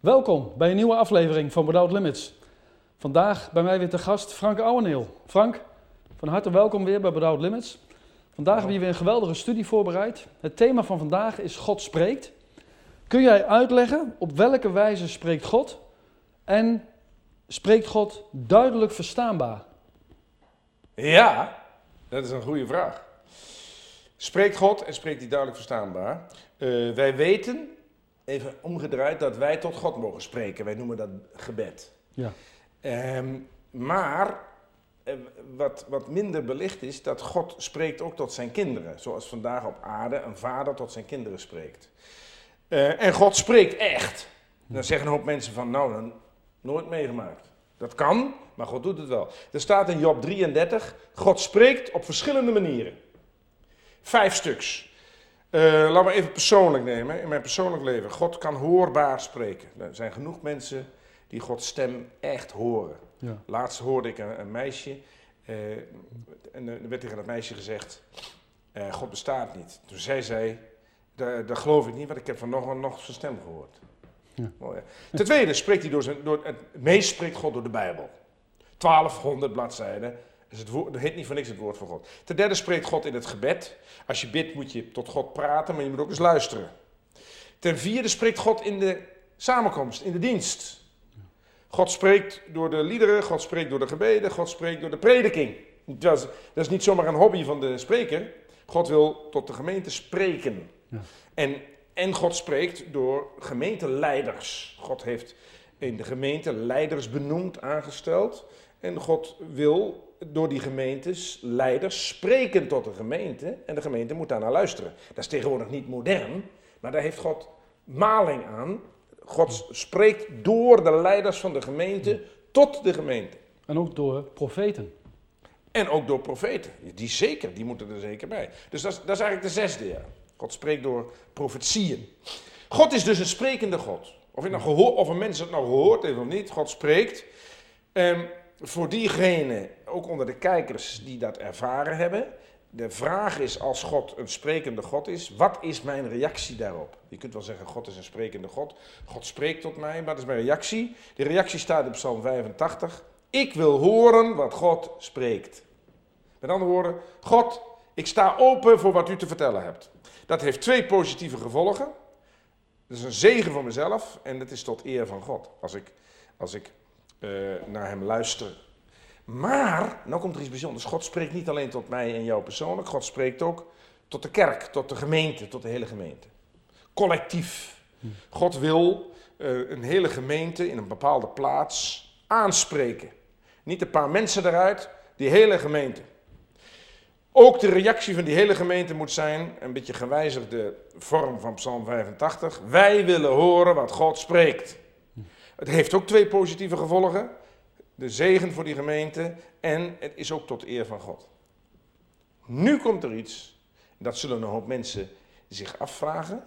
Welkom bij een nieuwe aflevering van Without Limits. Vandaag bij mij weer te gast Frank Ouweneel. Frank, van harte welkom weer bij Without Limits. Vandaag hebben we weer een geweldige studie voorbereid. Het thema van vandaag is God spreekt. Kun jij uitleggen op welke wijze spreekt God en spreekt God duidelijk verstaanbaar? Ja, dat is een goede vraag. Spreekt God en spreekt hij duidelijk verstaanbaar? Uh, wij weten, even omgedraaid, dat wij tot God mogen spreken. Wij noemen dat gebed. Ja. Um, maar uh, wat, wat minder belicht is, dat God spreekt ook tot zijn kinderen. Zoals vandaag op aarde een vader tot zijn kinderen spreekt. Uh, en God spreekt echt. Dan zeggen een hoop mensen van, nou, dan nooit meegemaakt. Dat kan, maar God doet het wel. Er staat in Job 33, God spreekt op verschillende manieren. Vijf stuks. Uh, laten we even persoonlijk nemen, in mijn persoonlijk leven. God kan hoorbaar spreken. Er zijn genoeg mensen die Gods stem echt horen. Ja. Laatst hoorde ik een, een meisje, uh, en er werd tegen dat meisje gezegd, uh, God bestaat niet. Toen zij zei, dat geloof ik niet, want ik heb van nog, nog zijn stem gehoord. Ja. Oh, ja. Ten tweede spreekt hij door zijn, door, het meest spreekt God door de Bijbel. 1200 bladzijden. Dus het, woord, het heet niet voor niks het woord van God. Ten derde spreekt God in het gebed. Als je bidt moet je tot God praten, maar je moet ook eens luisteren. Ten vierde spreekt God in de samenkomst, in de dienst. God spreekt door de liederen, God spreekt door de gebeden, God spreekt door de prediking. Dat is, dat is niet zomaar een hobby van de spreker. God wil tot de gemeente spreken. Ja. En, en God spreekt door gemeenteleiders. God heeft in de gemeente leiders benoemd, aangesteld. En God wil door die gemeentes, leiders, spreken tot de gemeente. En de gemeente moet daarnaar luisteren. Dat is tegenwoordig niet modern, maar daar heeft God maling aan. God spreekt door de leiders van de gemeente tot de gemeente. En ook door profeten. En ook door profeten. Die zeker, die moeten er zeker bij. Dus dat is, dat is eigenlijk de zesde, ja. God spreekt door profetieën. God is dus een sprekende God. Of, nou of een mens het nou gehoord heeft of niet, God spreekt. En voor diegenen, ook onder de kijkers die dat ervaren hebben, de vraag is als God een sprekende God is, wat is mijn reactie daarop? Je kunt wel zeggen, God is een sprekende God. God spreekt tot mij, wat is mijn reactie? De reactie staat in Psalm 85. Ik wil horen wat God spreekt. Met andere woorden, God, ik sta open voor wat u te vertellen hebt. Dat heeft twee positieve gevolgen. Dat is een zegen voor mezelf en dat is tot eer van God. Als ik, als ik uh, naar hem luister. Maar, nou komt er iets bijzonders. God spreekt niet alleen tot mij en jou persoonlijk. God spreekt ook tot de kerk, tot de gemeente, tot de hele gemeente. Collectief. God wil uh, een hele gemeente in een bepaalde plaats aanspreken. Niet een paar mensen eruit, die hele gemeente. Ook de reactie van die hele gemeente moet zijn, een beetje gewijzigde vorm van Psalm 85. Wij willen horen wat God spreekt. Het heeft ook twee positieve gevolgen. De zegen voor die gemeente en het is ook tot eer van God. Nu komt er iets, dat zullen een hoop mensen zich afvragen.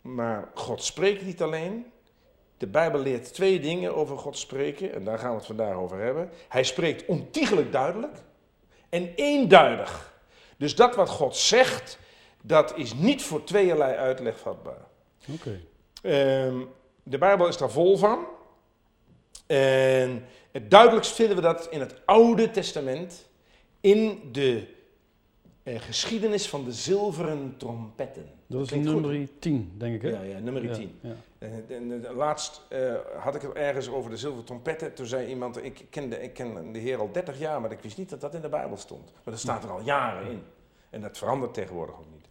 Maar God spreekt niet alleen. De Bijbel leert twee dingen over God spreken en daar gaan we het vandaag over hebben. Hij spreekt ontiegelijk duidelijk en eenduidig. Dus dat wat God zegt, dat is niet voor tweeërlei uitleg vatbaar. Oké. Um, de Bijbel is daar vol van. En het duidelijkst vinden we dat in het Oude Testament, in de eh, geschiedenis van de zilveren trompetten. Dat is nummer 10, denk ik. Hè? Ja, ja, nummer Ja, 10. ja. En, en, en laatst eh, had ik het ergens over de zilveren trompetten. Toen zei iemand, ik, kende, ik ken de Heer al 30 jaar, maar ik wist niet dat dat in de Bijbel stond. Maar dat staat er al jaren in. En dat verandert tegenwoordig ook niet.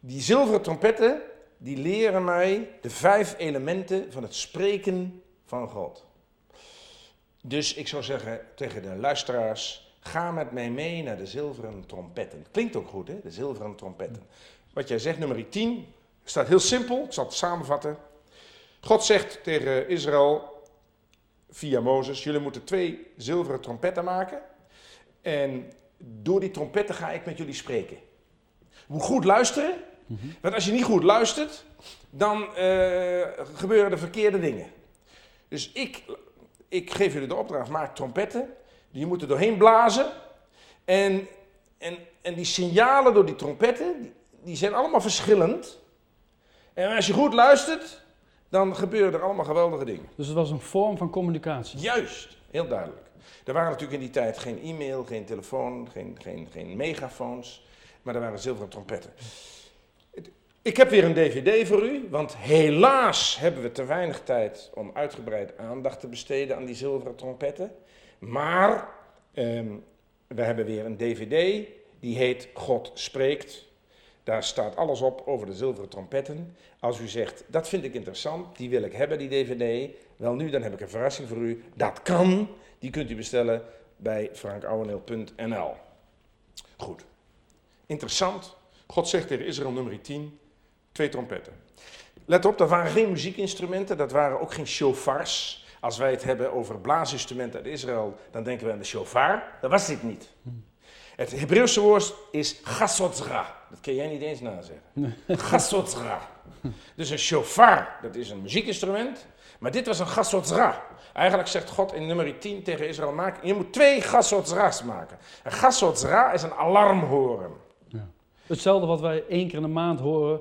Die zilveren trompetten, die leren mij de vijf elementen van het spreken van God. Dus ik zou zeggen tegen de luisteraars, ga met mij mee naar de zilveren trompetten. Klinkt ook goed, hè? De zilveren trompetten. Wat jij zegt, nummer 10, staat heel simpel, ik zal het samenvatten. God zegt tegen Israël via Mozes, jullie moeten twee zilveren trompetten maken. En door die trompetten ga ik met jullie spreken. Je moet goed luisteren, want als je niet goed luistert, dan uh, gebeuren er verkeerde dingen. Dus ik, ik geef jullie de opdracht, maak trompetten. Die moeten doorheen blazen. En, en, en die signalen door die trompetten, die, die zijn allemaal verschillend. En als je goed luistert, dan gebeuren er allemaal geweldige dingen. Dus het was een vorm van communicatie. Juist, heel duidelijk. Er waren natuurlijk in die tijd geen e-mail, geen telefoon, geen, geen, geen megafoons, maar er waren zilveren trompetten. Ik heb weer een dvd voor u, want helaas hebben we te weinig tijd om uitgebreid aandacht te besteden aan die zilveren trompetten. Maar ehm, we hebben weer een dvd, die heet God spreekt. Daar staat alles op over de zilveren trompetten. Als u zegt, dat vind ik interessant, die wil ik hebben, die dvd. Wel nu, dan heb ik een verrassing voor u. Dat kan, die kunt u bestellen bij frankouweneel.nl. Goed. Interessant. God zegt tegen Israël nummer 10, twee trompetten. Let op, dat waren geen muziekinstrumenten, dat waren ook geen shofars. Als wij het hebben over blaasinstrumenten uit Israël, dan denken we aan de shofar. Dat was dit niet. Het Hebreeuwse woord is chasotzra. Dat kun jij niet eens nazeggen. Chasotzra. Dus een shofar, dat is een muziekinstrument. Maar dit was een chasotzra. Eigenlijk zegt God in nummer 10 tegen Israël, maak, je moet twee chasotzra's maken. Een chasotzra is een alarmhoren. Ja. Hetzelfde wat wij één keer in de maand horen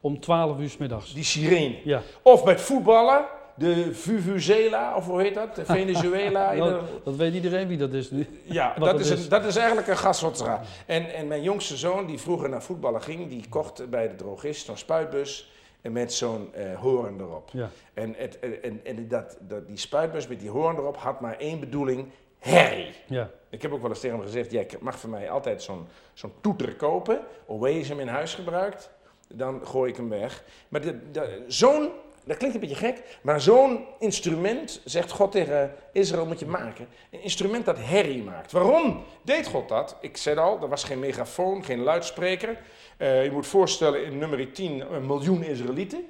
om 12 uur s middags. Die sirene. Ja. Of met voetballen, de Vuvuzela, of hoe heet dat? De Venezuela. de- Dat, weet iedereen wie dat is nu. Ja, dat is, is. een, dat is eigenlijk een gasrotsra. En, en mijn jongste zoon, die vroeger naar voetballen ging, die kocht bij de drogist zo'n spuitbus en met zo'n eh, hoorn erop. Ja. En, het, en, en dat, dat, die spuitbus met die hoorn erop had maar één bedoeling, herrie. Ja. Ik heb ook wel eens tegen hem gezegd, jij mag van mij altijd zo'n zo'n toeter kopen. Always je hem in huis gebruikt, dan gooi ik hem weg. Maar zo'n, dat klinkt een beetje gek, maar zo'n instrument, zegt God tegen Israël, moet je maken. Een instrument dat herrie maakt. Waarom deed God dat? Ik zei al, er was geen megafoon, geen luidspreker. Eh, je moet voorstellen, in nummer 10 een miljoen Israëlieten.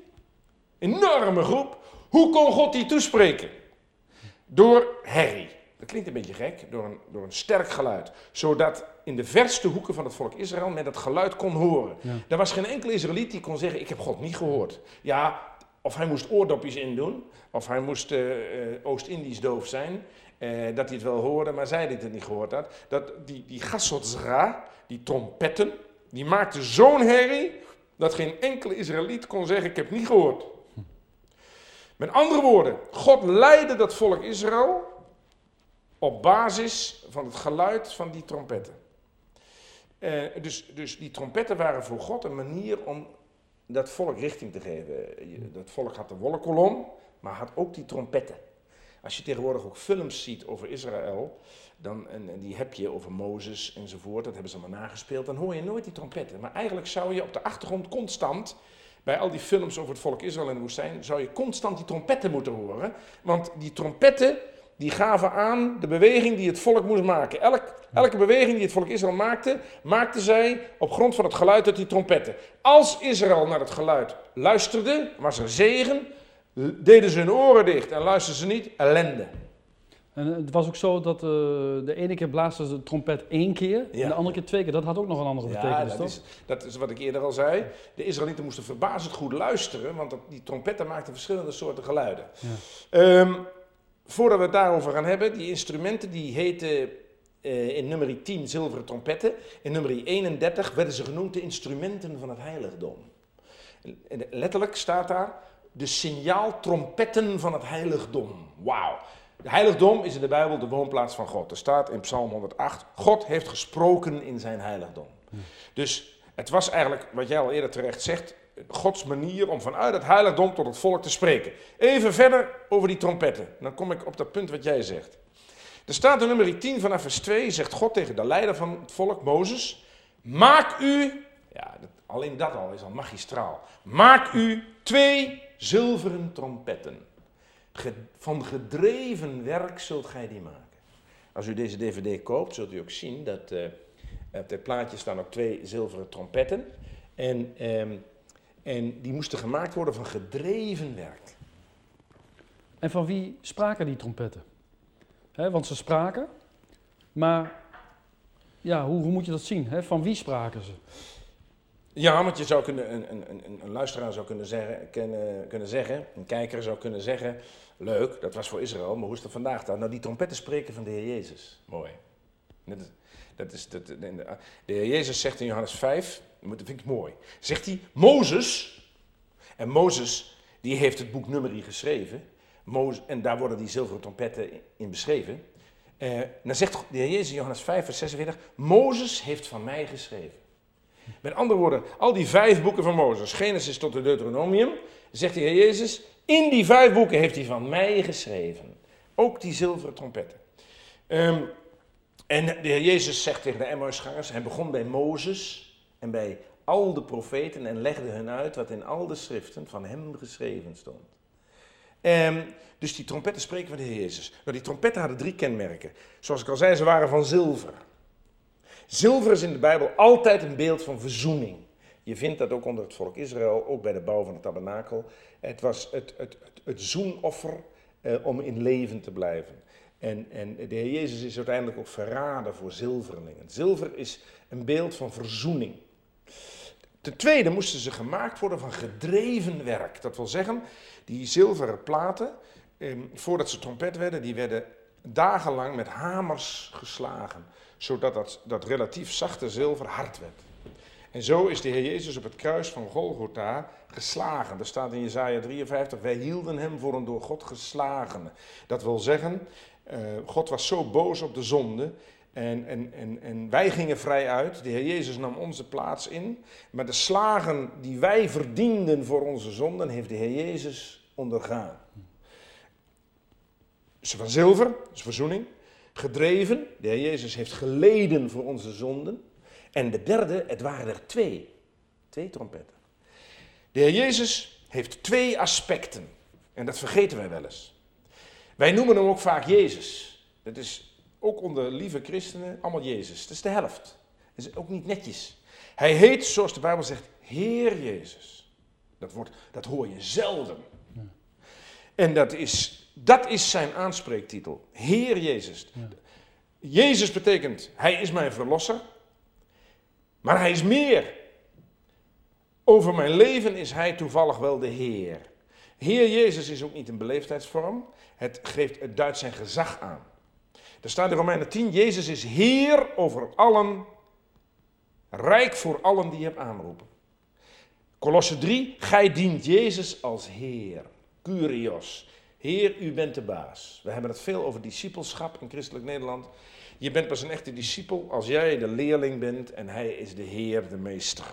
Enorme groep. Hoe kon God die toespreken? Door herrie. Dat klinkt een beetje gek, door een, door een sterk geluid. Zodat in de verste hoeken van het volk Israël men dat geluid kon horen. Ja. Er was geen enkele Israëliet die kon zeggen, ik heb God niet gehoord. Ja, of hij moest oordopjes indoen, of hij moest eh, eh, Oost-Indisch doof zijn, eh, dat hij het wel hoorde, maar zij dit het niet gehoord had. Dat, die die gasotzra, die trompetten, die maakten zo'n herrie, dat geen enkele Israëliet kon zeggen, ik heb niet gehoord. Met andere woorden, God leidde dat volk Israël op basis van het geluid van die trompetten. Eh, dus, dus die trompetten waren voor God een manier om dat volk richting te geven. Dat volk had de wollenkolom, maar had ook die trompetten. Als je tegenwoordig ook films ziet over Israël, dan, en, en die heb je over Mozes enzovoort, dat hebben ze maar nagespeeld, dan hoor je nooit die trompetten. Maar eigenlijk zou je op de achtergrond constant, bij al die films over het volk Israël in de woestijn, zou je constant die trompetten moeten horen. Want die trompetten, die gaven aan de beweging die het volk moest maken. Elk, elke beweging die het volk Israël maakte, maakte zij op grond van het geluid uit die trompetten. Als Israël naar het geluid luisterde, was er zegen. Deden ze hun oren dicht en luisterden ze niet, ellende. En het was ook zo dat eh, de ene keer blaasde de trompet één keer Ja. en de andere keer twee keer. Dat had ook nog een andere Ja, betekenis, dat toch? is, dat is wat ik eerder al zei. De Israëlieten moesten verbazend goed luisteren, want dat, die trompetten maakten verschillende soorten geluiden. Ja. Ehm, voordat we het daarover gaan hebben, die instrumenten die heten eh, in nummer 10 zilveren trompetten. In nummer 31 werden ze genoemd de instrumenten van het heiligdom. En letterlijk staat daar de signaaltrompetten van het heiligdom. Wauw. De heiligdom is in de Bijbel de woonplaats van God. Er staat in Psalm 108, God heeft gesproken in zijn heiligdom. Dus het was eigenlijk, wat jij al eerder terecht zegt, Gods manier om vanuit het heiligdom tot het volk te spreken. Even verder over die trompetten. Dan kom ik op dat punt wat jij zegt. Er staat in nummer 10 vanaf vers 2, zegt God tegen de leider van het volk, Mozes, maak u, ja, alleen dat al is al magistraal, maak u twee zilveren trompetten. Van gedreven werk zult gij die maken. Als u deze dvd koopt, zult u ook zien dat eh, op dit plaatje staan ook twee zilveren trompetten. En, ehm, en die moesten gemaakt worden van gedreven werk. En van wie spraken die trompetten? Want ze spraken, maar ja, hoe, hoe moet je dat zien? Van wie spraken ze? Ja, want je zou kunnen, een, een, een, een luisteraar zou kunnen zeggen, kunnen, kunnen zeggen, een kijker zou kunnen zeggen, leuk, dat was voor Israël, maar hoe is dat vandaag dan? Nou, die trompetten spreken van de Heer Jezus. Mooi. Dat is, dat is, dat, de Heer Jezus zegt in Johannes 5, dat vind ik mooi, zegt hij, Mozes, en Mozes die heeft het boek Numeri geschreven. Mozes, en daar worden die zilveren trompetten in beschreven. Uh, dan zegt de Heer Jezus in Johannes 5, vers 46, Mozes heeft van mij geschreven. Met andere woorden, al die vijf boeken van Mozes, Genesis tot de Deuteronomium, zegt de Heer Jezus, in die vijf boeken heeft hij van mij geschreven. Ook die zilveren trompetten. Um, en de Heer Jezus zegt tegen de Emmausgangers, hij begon bij Mozes en bij al de profeten en legde hun uit wat in al de schriften van hem geschreven stond. Um, dus die trompetten spreken van de Heer Jezus. Nou, die trompetten hadden drie kenmerken. Zoals ik al zei, ze waren van zilver. Zilver is in de Bijbel altijd een beeld van verzoening. Je vindt dat ook onder het volk Israël, ook bij de bouw van het tabernakel. Het was het, het, het, het zoenoffer eh, om in leven te blijven. En, en de Heer Jezus is uiteindelijk ook verraden voor zilverlingen. Zilver is een beeld van verzoening. Ten tweede moesten ze gemaakt worden van gedreven werk. Dat wil zeggen, die zilveren platen, eh, voordat ze trompet werden, die werden dagenlang met hamers geslagen. Zodat dat, dat relatief zachte zilver hard werd. En zo is de Heer Jezus op het kruis van Golgotha geslagen. Er staat in Jesaja 53, wij hielden hem voor een door God geslagen. Dat wil zeggen, uh, God was zo boos op de zonde en, en, en, en wij gingen vrij uit. De Heer Jezus nam onze plaats in. Maar de slagen die wij verdienden voor onze zonden, heeft de Heer Jezus ondergaan. Ze van zilver, is verzoening. Gedreven, de Heer Jezus heeft geleden voor onze zonden. En de derde, het waren er twee. Twee trompetten. De Heer Jezus heeft twee aspecten. En dat vergeten wij wel eens. Wij noemen hem ook vaak Jezus. Dat is ook onder lieve christenen allemaal Jezus. Dat is de helft. Dat is ook niet netjes. Hij heet, zoals de Bijbel zegt, Heer Jezus. Dat, wordt, dat hoor je zelden. En dat is, dat is zijn aanspreektitel. Heer Jezus. Jezus betekent, Hij is mijn verlosser. Maar Hij is meer. Over mijn leven is Hij toevallig wel de Heer. Heer Jezus is ook niet een beleefdheidsvorm. Het, geeft, het duidt zijn gezag aan. Er staat in Romeinen 10, Jezus is Heer over allen, rijk voor allen die hebt aanroepen. Kolosse 3, gij dient Jezus als Heer, Curios. Heer, u bent de baas. We hebben het veel over discipelschap in christelijk Nederland. Je bent pas een echte discipel als jij de leerling bent en hij is de Heer, de meester.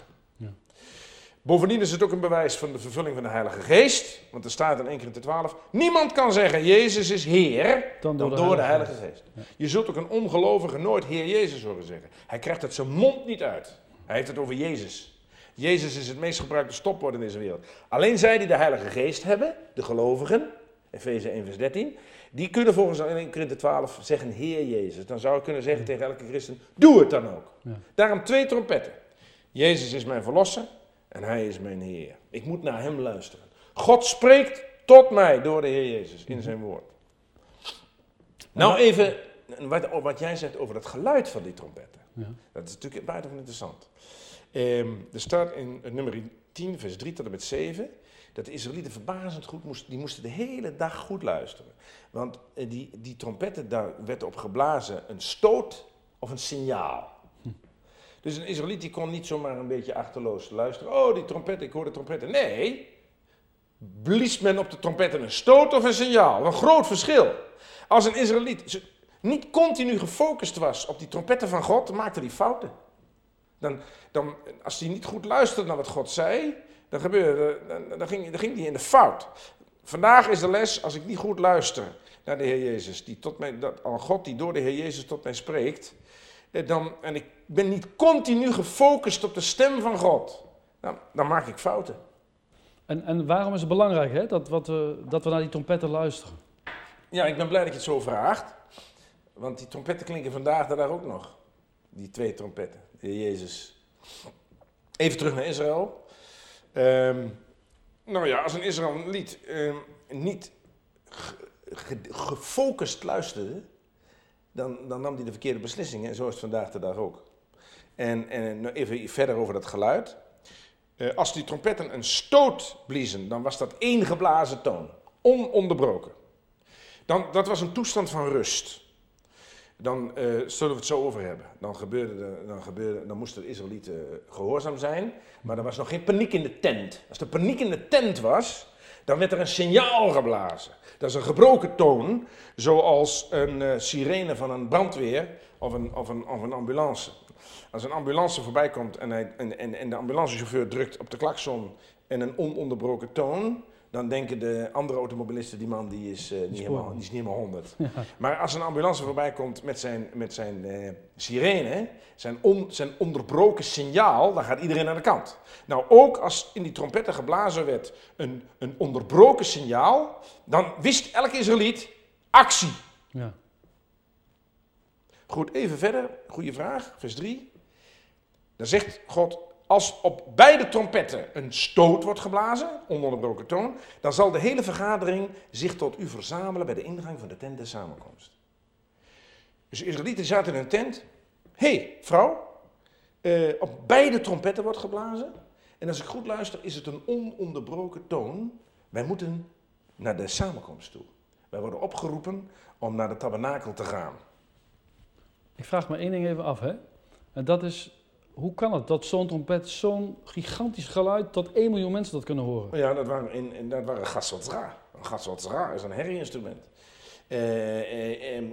Bovendien is het ook een bewijs van de vervulling van de Heilige Geest. Want er staat in 1 Corinthië 12: Niemand kan zeggen Jezus is Heer dan door, de, Heilige, Geest. Je zult ook een ongelovige nooit Heer Jezus horen zeggen. Hij krijgt het zijn mond niet uit. Hij heeft het over Jezus. Jezus is het meest gebruikte stopwoord in deze wereld. Alleen zij die de Heilige Geest hebben, de gelovigen, Efeze 1 vers 13, die kunnen volgens 1 Corinthië 12 zeggen Heer Jezus. Dan zou ik kunnen zeggen tegen elke christen, doe het dan ook. Daarom twee trompetten. Jezus is mijn verlosser en hij is mijn Heer. Ik moet naar hem luisteren. God spreekt tot mij door de Heer Jezus in zijn woord. Nou even wat, wat jij zegt over het geluid van die trompetten. Ja. Dat is natuurlijk buitengewoon interessant. Um, er staat in nummer 10, vers 3 tot en met 7, dat de Israëlieten verbazend goed moesten, die moesten de hele dag goed luisteren. Want eh, die, die trompetten, daar werd op geblazen een stoot of een signaal. Dus een Israëliet die kon niet zomaar een beetje achterloos luisteren. Oh, die trompet, ik hoor de trompetten. Nee, blies men op de trompetten een stoot of een signaal. Een groot verschil. Als een Israëliet niet continu gefocust was op die trompetten van God, maakte hij fouten. Dan, dan, als hij niet goed luisterde naar wat God zei, dan, gebeurde, dan, ging, dan ging hij in de fout. Vandaag is de les, als ik niet goed luister naar de Heer Jezus, die tot mij, dat, al God die door de Heer Jezus tot mij spreekt, dan, en ik ben niet continu gefocust op de stem van God, dan, dan maak ik fouten. En, en waarom is het belangrijk hè, dat, wat we, dat we naar die trompetten luisteren? Ja, ik ben blij dat je het zo vraagt. Want die trompetten klinken vandaag daar ook nog. Die twee trompetten, de Jezus. Even terug naar Israël. Um, nou ja, als een Israëliet um, niet gefocust luisterde, dan, dan nam hij de verkeerde beslissingen. En zo is het vandaag de dag ook. En, en even verder over dat geluid. Uh, als die trompetten een stoot bliezen, dan was dat één geblazen toon. Ononderbroken. Dan, dat was een toestand van rust. Dan uh, zullen we het zo over hebben. Dan, gebeurde dan, gebeurde, dan moesten de Israëlieten gehoorzaam zijn. Maar er was nog geen paniek in de tent. Als er paniek in de tent was, Dan werd er een signaal geblazen. Dat is een gebroken toon, zoals een uh, sirene van een brandweer of een, of, een, of een ambulance. Als een ambulance voorbij komt en, hij, en, en, en de ambulancechauffeur drukt op de klakson en een ononderbroken toon, dan denken de andere automobilisten, die man die is, uh, niet, helemaal, die is niet helemaal 100. Maar als een ambulance voorbij komt met zijn, met zijn uh, sirene, zijn, on, zijn onderbroken signaal, dan gaat iedereen aan de kant. Nou, ook als in die trompetten geblazen werd een, een onderbroken signaal, dan wist elke Israëliet actie. Ja. Goed, even verder. Goede vraag, vers 3. Dan zegt God, als op beide trompetten een stoot wordt geblazen, ononderbroken toon, dan zal de hele vergadering zich tot u verzamelen bij de ingang van de tent der samenkomst. Dus de Israëlieten zaten in een tent. Hé, hey, vrouw, uh, op beide trompetten wordt geblazen. En als ik goed luister, is het een ononderbroken toon. Wij moeten naar de samenkomst toe. Wij worden opgeroepen om naar de tabernakel te gaan. Ik vraag me één ding even af, hè? En dat is hoe kan het dat zo'n trompet zo'n gigantisch geluid, dat 1 miljoen mensen dat kunnen horen? Ja, dat waren, in, in dat waren gasotzra. Een gasotzra is een herrie-instrument. Uh, uh,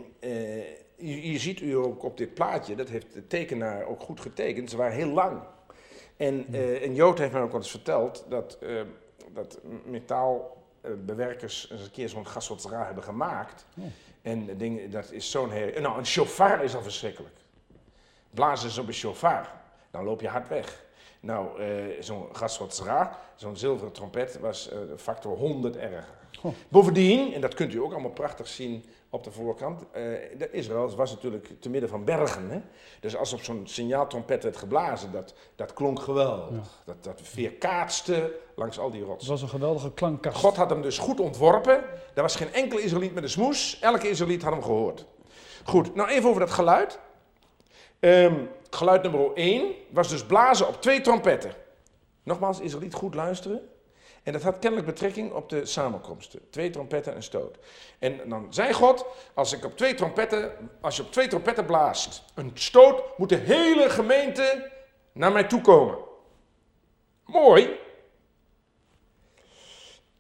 je, je, ziet u ook op dit plaatje, dat heeft de tekenaar ook goed getekend, ze waren heel lang. En een Jood heeft mij ook wel eens verteld dat, dat metaalbewerkers eens een keer zo'n gasotzra hebben gemaakt. En ding, dat is zo'n herrie. Nou, een chauffeur is al verschrikkelijk. Blazen is op een chauffeur dan loop je hard weg. Nou, uh, zo'n gasrotsra, zo'n zilveren trompet, was uh, factor 100 erger. Bovendien, en dat kunt u ook allemaal prachtig zien op de voorkant, uh, Israël was natuurlijk te midden van bergen. Hè? Dus als op zo'n signaaltrompet werd geblazen, dat, dat klonk geweldig. Dat, dat veerkaatste langs al die rotsen. Het was een geweldige klankkast. God had hem dus goed ontworpen. Er was geen enkele Israëliet met een smoes. Elke Israëliet had hem gehoord. Goed, nou even over dat geluid. Um, geluid nummer 1 was dus blazen op twee trompetten. Nogmaals, Israëliet goed luisteren. En dat had kennelijk betrekking op de samenkomsten. Twee trompetten en stoot. En dan zei God, als, ik op twee trompetten, als je op twee trompetten blaast, een stoot, moet de hele gemeente naar mij toe komen. Mooi.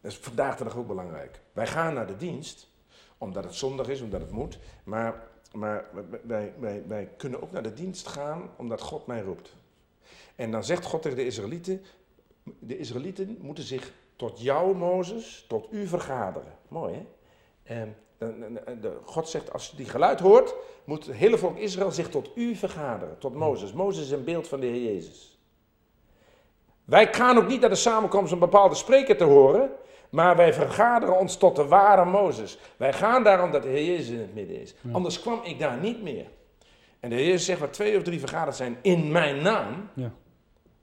Dat is vandaag de dag ook belangrijk. Wij gaan naar de dienst, omdat het zondag is, omdat het moet. Maar maar wij, wij, wij kunnen ook naar de dienst gaan omdat God mij roept. En dan zegt God tegen de Israëlieten, de Israëlieten moeten zich tot jou, Mozes, tot u vergaderen. Mooi hè? En de, God zegt, als je die geluid hoort, moet het hele volk Israël zich tot u vergaderen, tot Mozes. Mozes is een beeld van de Heer Jezus. Wij gaan ook niet naar de samenkomst om bepaalde spreker te horen, maar wij vergaderen ons tot de ware Mozes. Wij gaan daarom dat de Heer Jezus in het midden is. Anders kwam ik daar niet meer. En de Heer Jezus zegt, waar twee of drie vergaderd zijn in mijn naam, ja.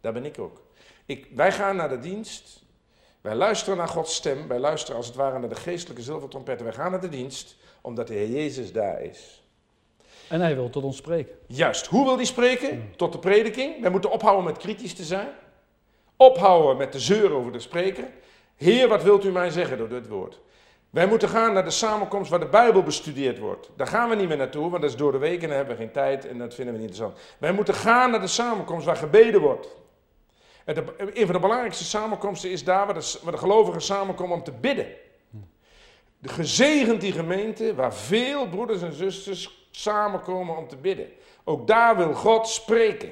daar ben ik ook. Ik, wij gaan naar de dienst. Wij luisteren naar Gods stem. Wij luisteren als het ware naar de geestelijke zilvertrompetten. Wij gaan naar de dienst, omdat de Heer Jezus daar is. En hij wil tot ons spreken. Juist. Hoe wil hij spreken? Tot de prediking. Wij moeten ophouden met kritisch te zijn. Ophouden met de zeur over de spreker. Heer, wat wilt u mij zeggen door dit woord? Wij moeten gaan naar de samenkomst waar de Bijbel bestudeerd wordt. Daar gaan we niet meer naartoe, want dat is door de week en dan hebben we geen tijd en dat vinden we niet interessant. Wij moeten gaan naar de samenkomst waar gebeden wordt. En een van de belangrijkste samenkomsten is daar waar de, waar de gelovigen samenkomen om te bidden. De gezegend die gemeente waar veel broeders en zusters samenkomen om te bidden. Ook daar wil God spreken.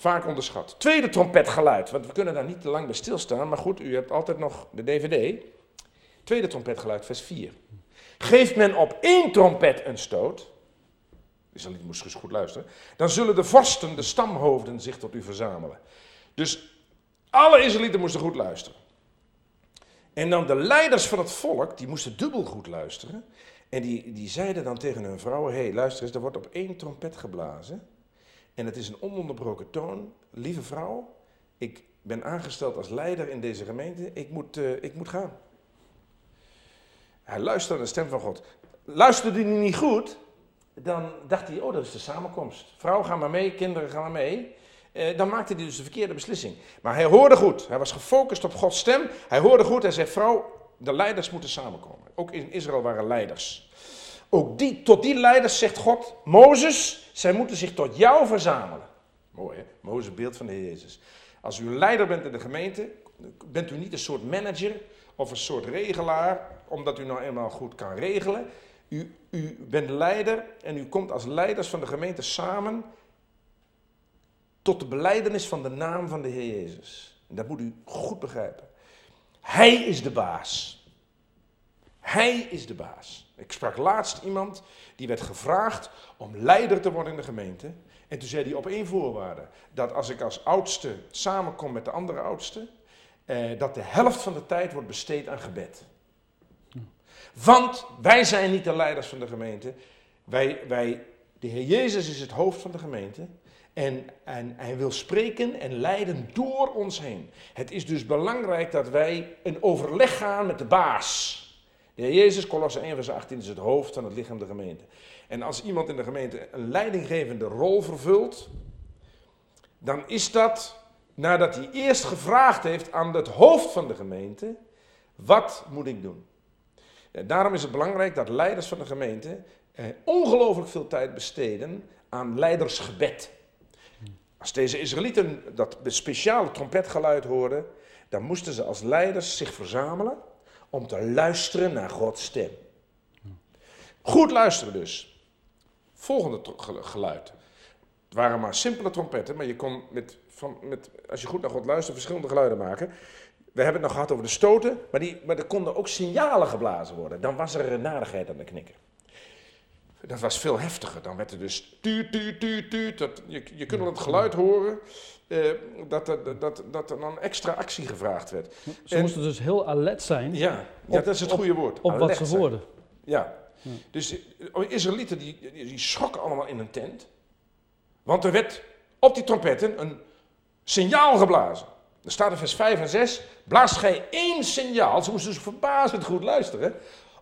Vaak onderschat. Tweede trompetgeluid, want we kunnen daar niet te lang bij stilstaan, maar goed, u hebt altijd nog de DVD. Tweede trompetgeluid, vers 4. Geeft men op één trompet een stoot, Israëlieten moest eens goed luisteren, dan zullen de vorsten, de stamhoofden, zich tot u verzamelen. Dus alle Israëlieten moesten goed luisteren. En dan de leiders van het volk, die moesten dubbel goed luisteren. En die, die zeiden dan tegen hun vrouwen, hé hey, luister eens, er wordt op één trompet geblazen. En het is een ononderbroken toon. Lieve vrouw, ik ben aangesteld als leider in deze gemeente. Ik moet, uh, ik moet gaan. Hij luisterde naar de stem van God. Luisterde hij niet goed, dan dacht hij, oh dat is de samenkomst. Vrouw, ga maar mee, kinderen, gaan maar mee. Uh, dan maakte hij dus de verkeerde beslissing. Maar hij hoorde goed. Hij was gefocust op Gods stem. Hij hoorde goed. Hij zei, vrouw, de leiders moeten samenkomen. Ook in Israël waren leiders. Ook die, tot die leiders zegt God, Mozes, zij moeten zich tot jou verzamelen. Mooi hè, Mozes beeld van de Heer Jezus. Als u leider bent in de gemeente, bent u niet een soort manager of een soort regelaar, omdat u nou eenmaal goed kan regelen. U, u bent leider en u komt als leiders van de gemeente samen tot de beleidenis van de naam van de Heer Jezus. En dat moet u goed begrijpen. Hij is de baas. Hij is de baas. Ik sprak laatst iemand die werd gevraagd om leider te worden in de gemeente. En toen zei hij op één voorwaarde: dat als ik als oudste samenkom met de andere oudste, eh, dat de helft van de tijd wordt besteed aan gebed. Want wij zijn niet de leiders van de gemeente. Wij, wij, de Heer Jezus is het hoofd van de gemeente. En, en hij wil spreken en leiden door ons heen. Het is dus belangrijk dat wij een overleg gaan met de baas. De Jezus, Colosse 1 vers 18, is het hoofd van het lichaam de gemeente. En als iemand in de gemeente een leidinggevende rol vervult, dan is dat nadat hij eerst gevraagd heeft aan het hoofd van de gemeente, wat moet ik doen? Daarom is het belangrijk dat leiders van de gemeente eh, ongelooflijk veel tijd besteden aan leidersgebed. Als deze Israëlieten dat speciale trompetgeluid hoorden, dan moesten ze als leiders zich verzamelen om te luisteren naar Gods stem. Goed luisteren dus. Volgende geluid. Het waren maar simpele trompetten, maar je kon met, van, met, als je goed naar God luistert verschillende geluiden maken. We hebben het nog gehad over de stoten, maar, die, maar er konden ook signalen geblazen worden. Dan was er een narigheid aan de knikker. Dat was veel heftiger. Dan werd er dus tuut, tuut, tuut, tuut. Dat, je, je kunt het geluid horen uh, dat, dat, dat, dat er dan extra actie gevraagd werd. Ze moesten dus heel alert zijn. Ja, ja dat is het goede woord. Op wat ze hoorden. Ja. ja. Dus uh, Israëlieten die, die schrokken allemaal in een tent. Want er werd op die trompetten een signaal geblazen. Er staat in vers 5 en 6. Blaast gij één signaal. Ze moesten dus verbazend goed luisteren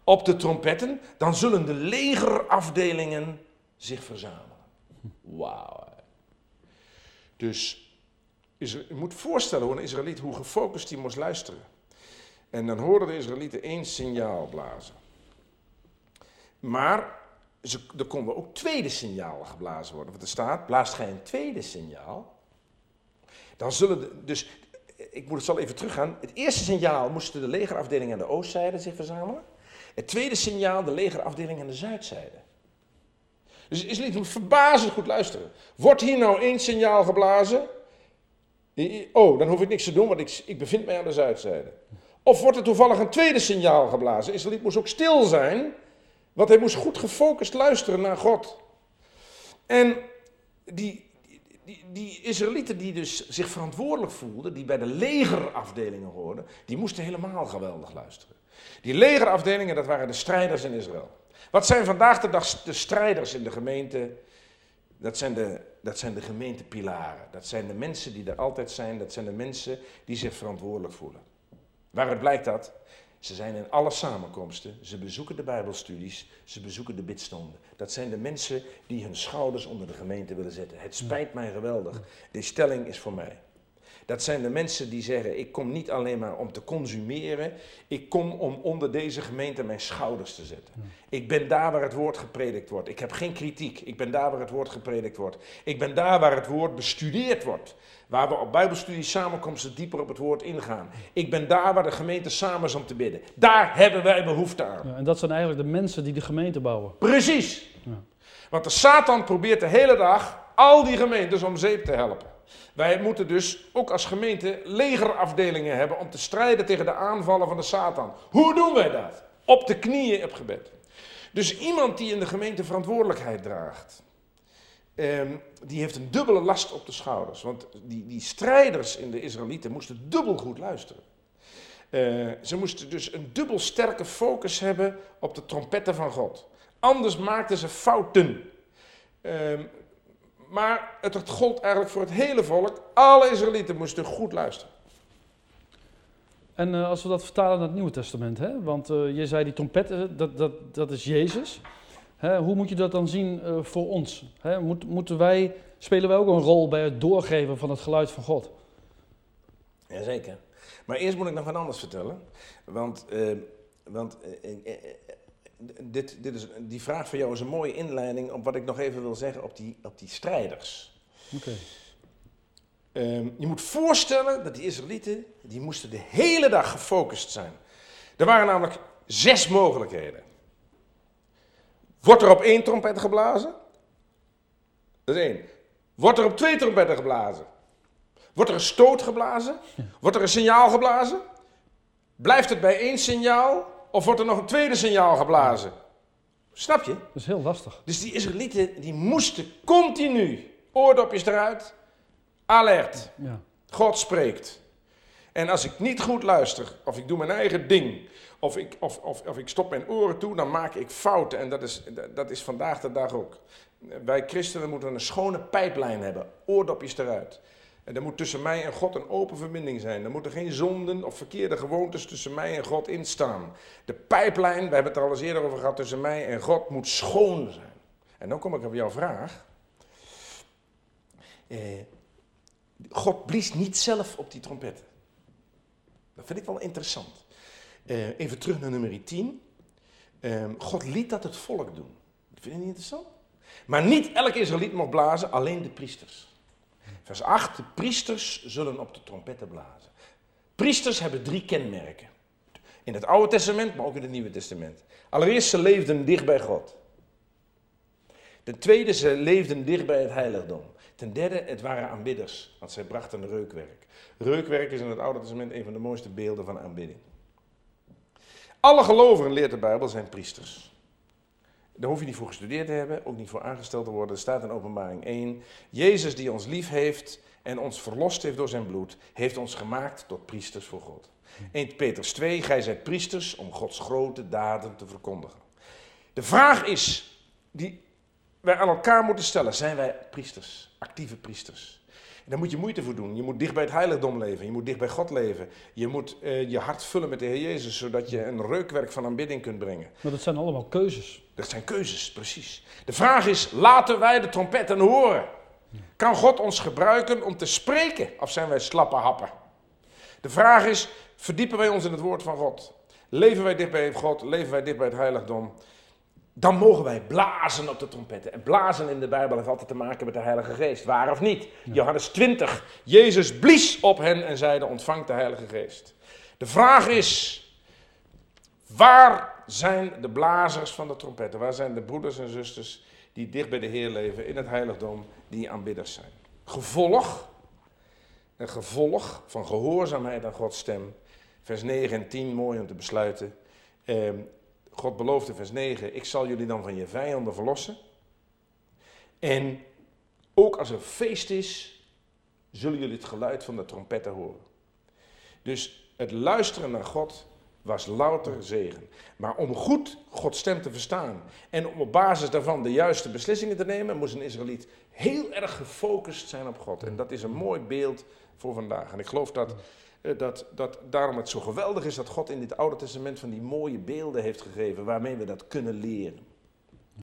op de trompetten, dan zullen de legerafdelingen zich verzamelen. Wauw. Dus je moet voorstellen hoe een Israëliet, hoe gefocust hij moest luisteren. En dan hoorden de Israëlieten één signaal blazen. Maar ze, er konden ook tweede signalen geblazen worden. Want er staat, blaast gij een tweede signaal, dan zullen de, dus, ik moet het zal even teruggaan. Het eerste signaal moesten de legerafdelingen aan de oostzijde zich verzamelen. Het tweede signaal, de legerafdeling aan de zuidzijde. Dus Israëliet moet verbazend goed luisteren. Wordt hier nou één signaal geblazen? Oh, dan hoef ik niks te doen, want ik, ik bevind mij aan de zuidzijde. Of wordt er toevallig een tweede signaal geblazen? Israëliet moest ook stil zijn, want hij moest goed gefocust luisteren naar God. En die, die, die Israëlieten die dus zich verantwoordelijk voelden, die bij de legerafdelingen hoorden, die moesten helemaal geweldig luisteren. Die legerafdelingen, dat waren de strijders in Israël. Wat zijn vandaag de dag de strijders in de gemeente? Dat zijn de, dat zijn de gemeentepilaren. Dat zijn de mensen die er altijd zijn. Dat zijn de mensen die zich verantwoordelijk voelen. Waaruit blijkt dat? Ze zijn in alle samenkomsten, ze bezoeken de Bijbelstudies, ze bezoeken de bidstonden. Dat zijn de mensen die hun schouders onder de gemeente willen zetten. Het spijt mij geweldig, die stelling is voor mij. Dat zijn de mensen die zeggen: Ik kom niet alleen maar om te consumeren, ik kom om onder deze gemeente mijn schouders te zetten. Ik ben daar waar het woord gepredikt wordt. Ik heb geen kritiek. Ik ben daar waar het woord gepredikt wordt. Ik ben daar waar het woord bestudeerd wordt. Waar we op Bijbelstudie samenkomsten dieper op het woord ingaan. Ik ben daar waar de gemeente samen is om te bidden. Daar hebben wij behoefte aan. Ja, en dat zijn eigenlijk de mensen die de gemeente bouwen. Precies. Ja. Want de Satan probeert de hele dag al die gemeentes om zeep te helpen. Wij moeten dus ook als gemeente legerafdelingen hebben om te strijden tegen de aanvallen van de Satan. Hoe doen wij dat? Op de knieën op gebed. Dus iemand die in de gemeente verantwoordelijkheid draagt, ehm, die heeft een dubbele last op de schouders. Want die, die strijders in de Israëlieten moesten dubbel goed luisteren. Uh, ze moesten dus een dubbel sterke focus hebben op de trompetten van God. Anders maakten ze fouten. Uh, maar het gold eigenlijk voor het hele volk. Alle Israëlieten moesten goed luisteren. En uh, als we dat vertalen naar het Nieuwe Testament, hè? want uh, je zei die trompetten, dat, dat, dat is Jezus. Hè? Hoe moet je dat dan zien uh, voor ons? Hè? Moet, moeten wij, spelen wij ook een rol bij het doorgeven van het geluid van God? Jazeker. Maar eerst moet ik nog wat anders vertellen. Want, want dit, dit is, die vraag van jou is een mooie inleiding op wat ik nog even wil zeggen op die, op die strijders. Oké. Ehm, je moet voorstellen dat die Israëlieten, die moesten de hele dag gefocust zijn. Er waren namelijk zes mogelijkheden. Wordt er op één trompet geblazen? Dat is één. Wordt er op twee trompetten geblazen? Wordt er een stoot geblazen? Wordt er een signaal geblazen? Blijft het bij één signaal of wordt er nog een tweede signaal geblazen? Snap je? Dat is heel lastig. Dus die Israëlieten die moesten continu, oordopjes eruit, alert. Ja. God spreekt. En als ik niet goed luister, of ik doe mijn eigen ding, of ik, of, of, of ik stop mijn oren toe, dan maak ik fouten. En dat is, dat is vandaag de dag ook. Wij christenen moeten een schone pijplijn hebben, oordopjes eruit. Er moet tussen mij en God een open verbinding zijn. Er moeten geen zonden of verkeerde gewoontes tussen mij en God instaan. De pijplijn, we hebben het er al eens eerder over gehad, tussen mij en God moet schoon zijn. En dan kom ik op jouw vraag. Eh, God blies niet zelf op die trompetten. Dat vind ik wel interessant. Eh, even terug naar nummer 10. Eh, God liet dat het volk doen. Dat vind je niet interessant? Maar niet elke Israëliet mocht blazen, alleen de priesters. Vers 8, de priesters zullen op de trompetten blazen. Priesters hebben drie kenmerken. In het Oude Testament, maar ook in het Nieuwe Testament. Allereerst, ze leefden dicht bij God. Ten tweede, ze leefden dicht bij het heiligdom. Ten derde, het waren aanbidders, want zij brachten reukwerk. Reukwerk is in het Oude Testament een van de mooiste beelden van aanbidding. Alle gelovigen, leert de Bijbel, zijn priesters. Daar hoef je niet voor gestudeerd te hebben, ook niet voor aangesteld te worden. Er staat in openbaring 1. Jezus die ons lief heeft en ons verlost heeft door zijn bloed, heeft ons gemaakt tot priesters voor God. 1 Petrus 2, gij zijt priesters om Gods grote daden te verkondigen. De vraag is, die wij aan elkaar moeten stellen, zijn wij priesters, actieve priesters? En daar moet je moeite voor doen. Je moet dicht bij het heiligdom leven. Je moet dicht bij God leven. Je moet uh, je hart vullen met de Heer Jezus, zodat je een reukwerk van aanbidding kunt brengen. Maar dat zijn allemaal keuzes. Dat zijn keuzes, precies. De vraag is, laten wij de trompetten horen? Kan God ons gebruiken om te spreken of zijn wij slappe happen? De vraag is, verdiepen wij ons in het woord van God? Leven wij dicht bij God? Leven wij dicht bij het heiligdom? Dan mogen wij blazen op de trompetten. En blazen in de Bijbel heeft altijd te maken met de Heilige Geest. Waar of niet? Johannes 20. Jezus blies op hen en zeide: Ontvangt de Heilige Geest. De vraag is: waar zijn de blazers van de trompetten? Waar zijn de broeders en zusters die dicht bij de Heer leven in het heiligdom, die aanbidders zijn? Gevolg, een gevolg van gehoorzaamheid aan Gods stem. Vers 9 en 10, mooi om te besluiten. Eh, God belooft in vers 9, ik zal jullie dan van je vijanden verlossen. En ook als er feest is, zullen jullie het geluid van de trompetten horen. Dus het luisteren naar God was louter zegen. Maar om goed Gods stem te verstaan en om op basis daarvan de juiste beslissingen te nemen, moest een Israëliet heel erg gefocust zijn op God. En dat is een mooi beeld voor vandaag. En ik geloof dat dat, dat daarom het zo geweldig is dat God in dit Oude Testament van die mooie beelden heeft gegeven waarmee we dat kunnen leren.